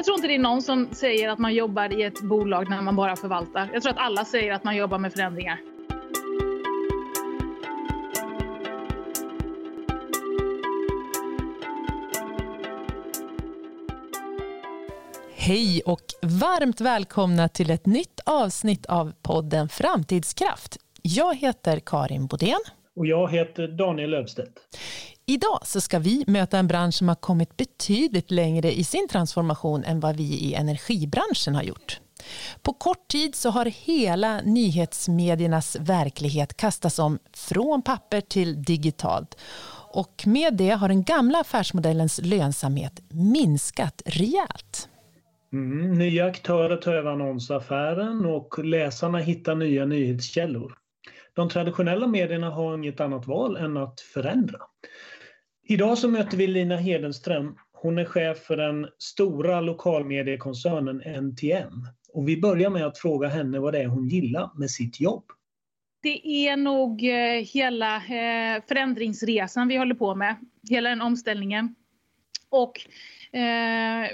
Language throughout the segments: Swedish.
Jag tror inte det är någon som säger att man jobbar i ett bolag när man bara förvaltar. Jag tror att alla säger att man jobbar med förändringar. Hej och varmt välkomna till ett nytt avsnitt av podden Framtidskraft. Jag heter Karin Bodén. Och jag heter Daniel Löfstedt. Idag så ska vi möta en bransch som har kommit betydligt längre i sin transformation än vad vi i energibranschen har gjort. På kort tid så har hela nyhetsmediernas verklighet kastats om från papper till digitalt. Och med det har den gamla affärsmodellens lönsamhet minskat rejält. Mm, nya aktörer tar över annonsaffären och läsarna hittar nya nyhetskällor. De traditionella medierna har inget annat val än att förändra. Idag så möter vi Lina Hedenström. Hon är chef för den stora lokalmediekoncernen NTM. Och vi börjar med att fråga henne vad det är hon gillar med sitt jobb. Det är nog eh, hela eh, förändringsresan vi håller på med. Hela den omställningen. Och eh,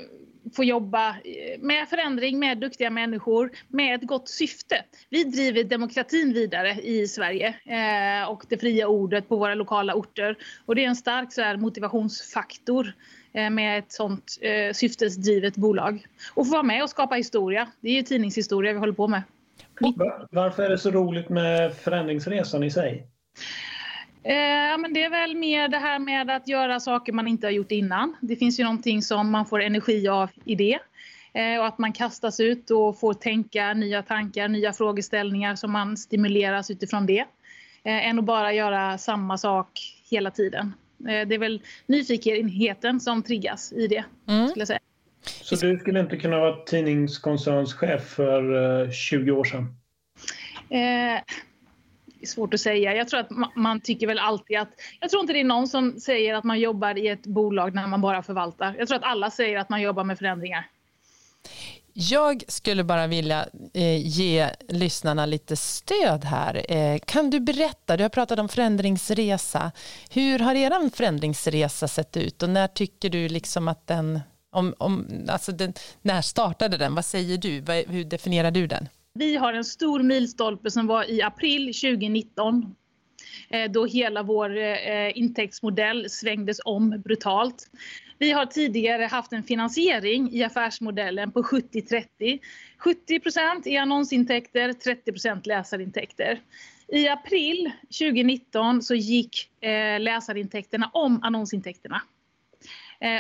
få jobba eh, med förändring, med duktiga människor, med ett gott syfte. Vi driver demokratin vidare i Sverige eh, och det fria ordet på våra lokala orter. Och det är en stark så här, motivationsfaktor eh, med ett sånt eh, syftesdrivet bolag. Och få vara med och skapa historia. Det är ju tidningshistoria vi håller på med. Varför är det så roligt med förändringsresan i sig? Eh, men det är väl mer det här med att göra saker man inte har gjort innan. Det finns ju någonting som man får energi av i det. Eh, och att man kastas ut och får tänka nya tankar, nya frågeställningar som man stimuleras utifrån det. Eh, än att bara göra samma sak hela tiden. Eh, det är väl nyfikenheten som triggas i det, mm. skulle jag säga. Så du skulle inte kunna vara tidningskoncernschef för 20 eh, år sedan? Svårt att säga. Jag tror att man, tycker väl alltid att... Jag tror inte det är någon som säger att man jobbar i ett bolag när man bara förvaltar. Jag tror att alla säger att man jobbar med förändringar. Jag skulle bara vilja eh, ge lyssnarna lite stöd här. Eh, kan du berätta, du har pratat om förändringsresa. Hur har er förändringsresa sett ut och när tycker du liksom att den, om, om, alltså den, när startade den? Vad säger du? Hur definierar du den? Vi har en stor milstolpe som var i april 2019 eh, då hela vår eh, intäktsmodell svängdes om brutalt. Vi har tidigare haft en finansiering i affärsmodellen på 70-30. 70 i annonsintäkter, 30% läsarintäkter. I april 2019 så gick eh, läsarintäkterna om annonsintäkterna.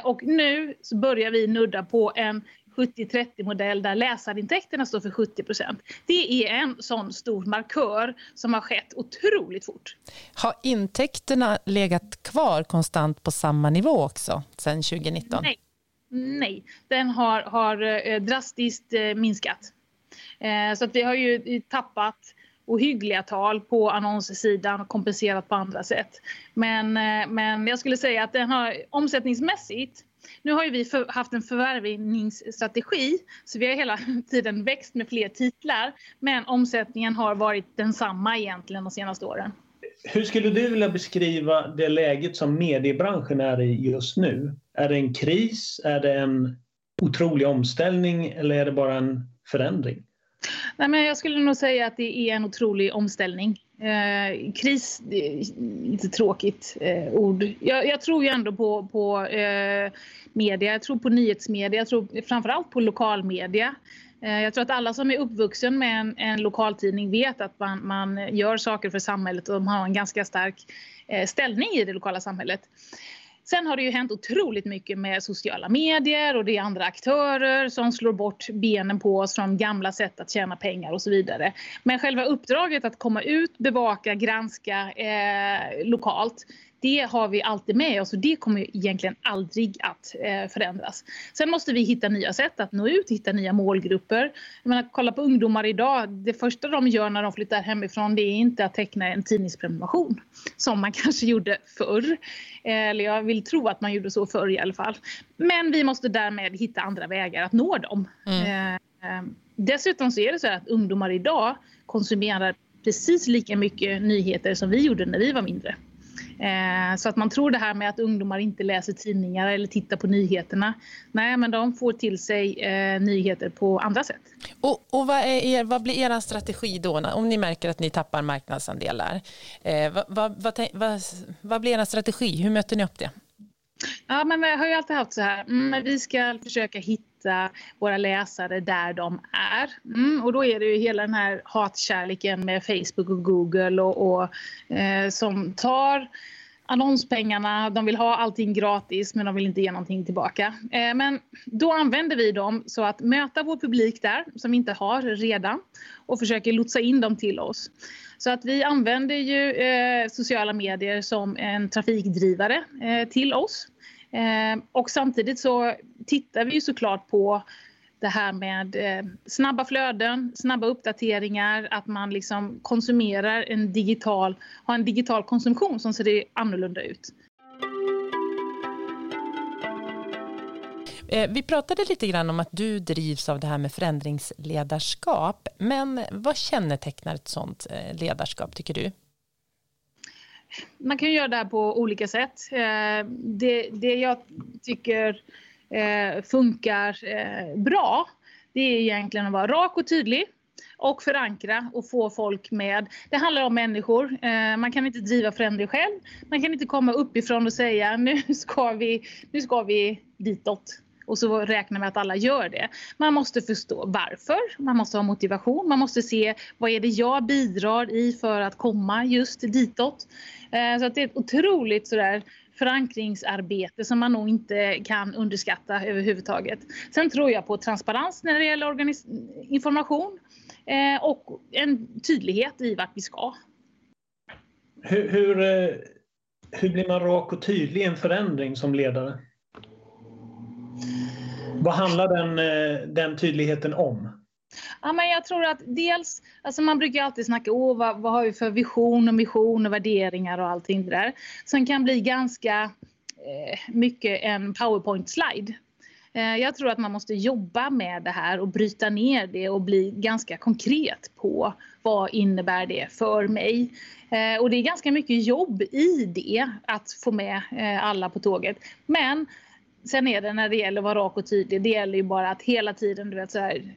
Och nu så börjar vi nudda på en 70-30 modell där läsarintäkterna står för 70% Det är en sån stor markör som har skett otroligt fort. Har intäkterna legat kvar konstant på samma nivå också sedan 2019? Nej, Nej. den har, har eh, drastiskt eh, minskat. Eh, så att vi har ju tappat ohyggliga tal på annonssidan och kompenserat på andra sätt. Men, men jag skulle säga att den har omsättningsmässigt nu har vi för, haft en förvärvningsstrategi så vi har hela tiden växt med fler titlar men omsättningen har varit densamma egentligen de senaste åren. Hur skulle du vilja beskriva det läget som mediebranschen är i just nu? Är det en kris? Är det en otrolig omställning eller är det bara en förändring? Nej, men jag skulle nog säga att det är en otrolig omställning. Eh, kris, lite tråkigt eh, ord. Jag, jag, tror ju ändå på, på eh, media, jag tror på nyhetsmedia, jag tror framförallt på lokalmedia. Eh, jag tror att alla som är uppvuxen med en, en lokaltidning vet att man, man, gör saker för samhället och de har en ganska stark eh, ställning i det lokala samhället. Sen har det ju hänt otroligt mycket med sociala medier och det är andra aktörer som slår bort benen på oss från gamla sätt att tjäna pengar och så vidare. Men själva uppdraget att komma ut, bevaka, granska eh, lokalt det har vi alltid med oss och det kommer egentligen aldrig att eh, förändras. Sen måste vi hitta nya sätt att nå ut, hitta nya målgrupper. Jag menar, kolla på ungdomar idag. Det första de gör när de flyttar hemifrån det är inte att teckna en tidningsprenumeration som man kanske gjorde förr. Eller jag vill tro att man gjorde så förr i alla fall. Men vi måste därmed hitta andra vägar att nå dem. Mm. Eh, dessutom så är det så att ungdomar idag konsumerar precis lika mycket nyheter som vi gjorde när vi var mindre. Eh, så att man tror det här med att ungdomar inte läser tidningar eller tittar på nyheterna. Nej, men de får till sig eh, nyheter på andra sätt. Och, och vad, er, vad, blir er strategi då om ni märker att ni tappar marknadsandelar? Eh, vad, vad, vad, blir er strategi? Hur möter ni upp det? Ja, men vi har ju alltid haft så här. Mm, vi ska försöka hitta våra läsare där de är. Mm, och då är det ju hela den här hatkärleken med Facebook och Google och, och eh, som tar annonspengarna, de vill ha allting gratis men de vill inte ge någonting tillbaka. Eh, men då använder vi dem så att möta vår publik där som vi inte har redan och försöker lotsa in dem till oss. Så att vi använder ju eh, sociala medier som en trafikdrivare eh, till oss. Eh, och samtidigt så tittar vi ju såklart på det här med eh, snabba flöden, snabba uppdateringar, att man liksom konsumerar en digital, har en digital konsumtion som ser annorlunda ut. Eh, vi pratade lite grann om att du drivs av det här med förändringsledarskap. Men vad kännetecknar ett sådant eh, ledarskap tycker du? Man kan göra det här på olika sätt. Eh, det, det jag tycker funkar bra det är egentligen att vara rak och tydlig och förankra och få folk med. Det handlar om människor. Man kan inte driva förändring själv. Man kan inte komma uppifrån och säga nu ska vi, nu ska vi ditåt och så räknar med att alla gör det. Man måste förstå varför, man måste ha motivation, man måste se vad är det jag bidrar i för att komma just ditåt. Eh, så att det är ett otroligt sådär förankringsarbete som man nog inte kan underskatta överhuvudtaget. Sen tror jag på transparens när det gäller information eh, och en tydlighet i vart vi ska. Hur, hur, eh, hur blir man rak och tydlig i en förändring som ledare? Vad handlar den, eh, den tydligheten om? Ja, men jag tror att dels, alltså man brukar alltid snacka om vad, vad har vi för vision och mission och värderingar och allting det där. Som kan bli ganska eh, mycket en powerpoint-slide. Eh, jag tror att man måste jobba med det här och bryta ner det och bli ganska konkret på vad innebär det för mig. Eh, och det är ganska mycket jobb i det, att få med eh, alla på tåget. Men sen är det när det gäller att vara rak och tydlig, det gäller ju bara att hela tiden, du vet så här,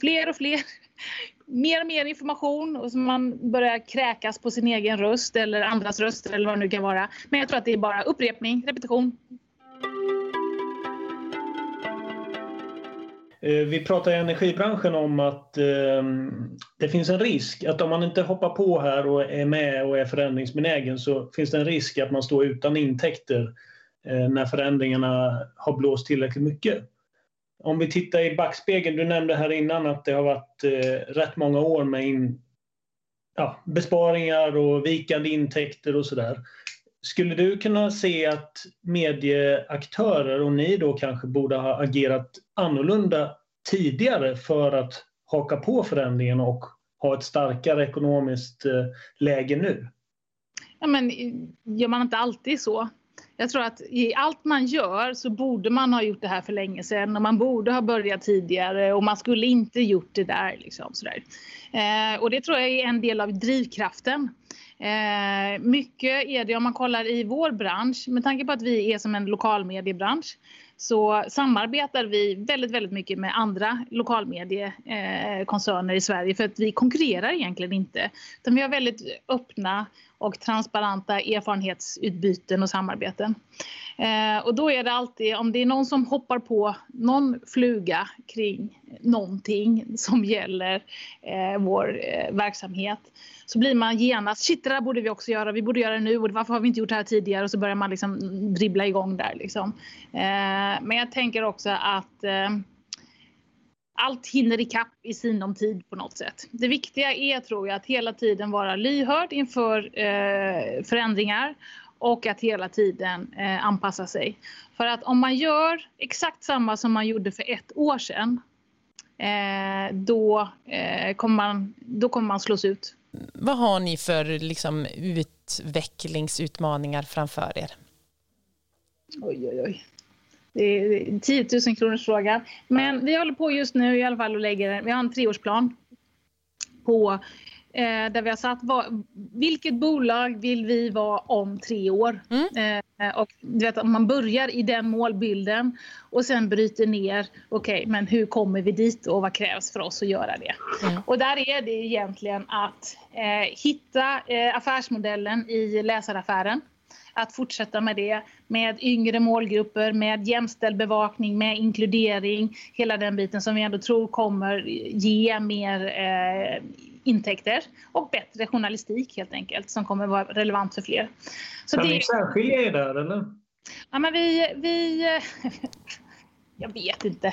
fler och fler, mer och mer information och så man börjar kräkas på sin egen röst eller andras röster eller vad det nu kan vara. Men jag tror att det är bara upprepning, repetition. Eh, vi pratar i energibranschen om att eh, det finns en risk att om man inte hoppar på här och är med och är förändringsbenägen så finns det en risk att man står utan intäkter Eh, Eh, när förändringarna har blåst tillräckligt mycket. Om vi tittar i backspegeln, du nämnde här innan att det har varit eh, rätt många år med in, ja, besparingar och vikande intäkter och sådär. Skulle du kunna se att medieaktörer och ni då kanske borde ha agerat annorlunda tidigare för att haka på förändringen och ha ett starkare ekonomiskt eh, läge nu? Ja, men gör man inte alltid så? Jag tror att i allt man gör så borde man ha gjort det här för länge sedan och man borde ha börjat tidigare och man skulle inte gjort det där. Liksom, sådär. Eh, och det tror jag är en del av drivkraften. Eh, mycket är det om man kollar i vår bransch, med tanke på att vi är som en lokalmediebransch, så samarbetar vi väldigt, väldigt mycket med andra lokalmediekoncerner i Sverige för att vi konkurrerar egentligen inte. Utan vi har väldigt öppna och transparenta erfarenhetsutbyten och samarbeten. Eh, och då är det alltid, om det är någon som hoppar på någon fluga kring någonting som gäller eh, vår eh, verksamhet så blir man genast, shit det där borde vi också göra, vi borde göra det nu och varför har vi inte gjort det här tidigare och så börjar man liksom dribbla igång där liksom. Eh, men jag tänker också att eh, allt hinner ikapp i sinom tid på något sätt. Det viktiga är tror jag att hela tiden vara lyhörd inför eh, förändringar och att hela tiden eh, anpassa sig. För att om man gör exakt samma som man gjorde för ett år sedan eh, då, eh, kommer man, då kommer man slås ut. Vad har ni för liksom, utvecklingsutmaningar framför er? Oj, oj, oj. Det är 10 000 kronors fråga. Men vi håller på just nu i alla fall och lägger, vi har en treårsplan på eh, där vi har satt vad, vilket bolag vill vi vara om tre år. Mm. Eh, och du vet, man börjar i den målbilden och sen bryter ner, okej, okay, men hur kommer vi dit och vad krävs för oss att göra det? Mm. Och där är det egentligen att eh, hitta eh, affärsmodellen i läsaraffären att fortsätta med det med yngre målgrupper, med jämställd bevakning, med inkludering, hela den biten som vi ändå tror kommer ge mer eh, intäkter och bättre journalistik helt enkelt som kommer vara relevant för fler. Så kan det... ni särskilja er där eller? Ja, men vi, vi jag vet inte.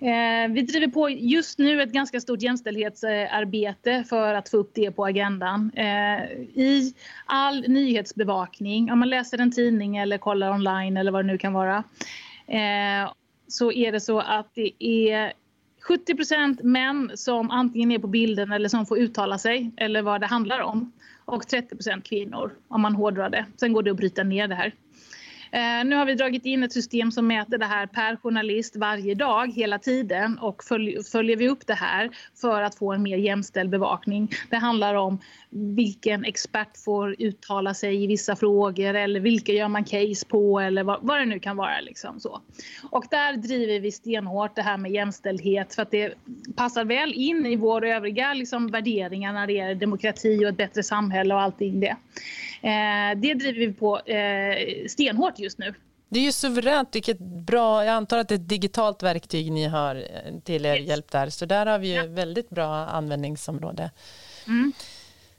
Eh, vi driver på just nu ett ganska stort jämställdhetsarbete för att få upp det på agendan. Eh, I all nyhetsbevakning, om man läser en tidning eller kollar online eller vad det nu kan vara, eh, så är det så att det är 70% män som antingen är på bilden eller som får uttala sig eller vad det handlar om. Och 30% kvinnor om man hårdrar det. Sen går det att bryta ner det här. Eh, nu har vi dragit in ett system som mäter det här per journalist varje dag hela tiden och följer vi upp det här för att få en mer jämställd bevakning. Det handlar om vilken expert får uttala sig i vissa frågor eller vilka gör man case på eller vad, vad det nu kan vara. Liksom så. Och där driver vi stenhårt det här med jämställdhet för att det passar väl in i våra övriga liksom, värderingar när det gäller demokrati och ett bättre samhälle och allting det. Eh, det driver vi på eh, stenhårt just nu. Det är ju suveränt, vilket bra, jag antar att det är ett digitalt verktyg ni har eh, till er yes. hjälp där, så där har vi ju ja. väldigt bra användningsområde. Mm.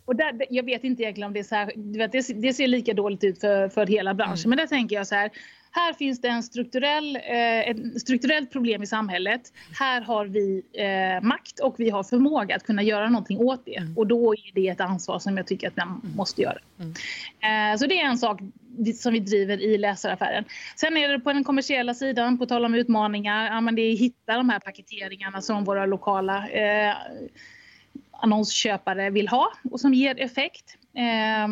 Och där, jag vet inte egentligen om det är så här, det, det ser lika dåligt ut för, för hela branschen, mm. men där tänker jag så här, här finns det en strukturell, eh, ett strukturellt problem i samhället. Här har vi eh, makt och vi har förmåga att kunna göra någonting åt det. Mm. Och då är det ett ansvar som jag tycker att man mm. måste göra. Mm. Eh, så det är en sak som vi driver i läsaraffären. Sen är det på den kommersiella sidan, på tal om utmaningar, ja, men det är att hitta de här paketeringarna som våra lokala eh, annonsköpare vill ha och som ger effekt. Eh,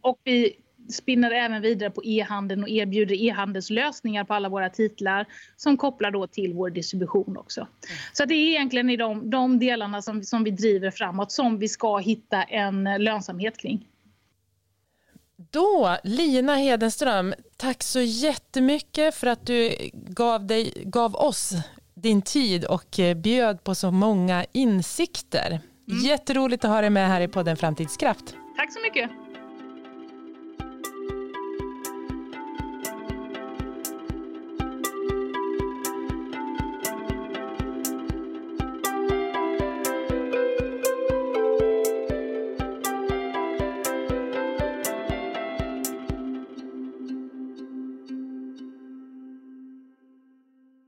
och vi spinner även vidare på e-handeln och erbjuder e-handelslösningar på alla våra titlar som kopplar då till vår distribution också. Mm. Så det är egentligen i de, de delarna som, som vi driver framåt som vi ska hitta en lönsamhet kring. Då, Lina Hedenström, tack så jättemycket för att du gav, dig, gav oss din tid och eh, bjöd på så många insikter. Mm. Jätteroligt att ha dig med här i podden Framtidskraft. Tack så mycket.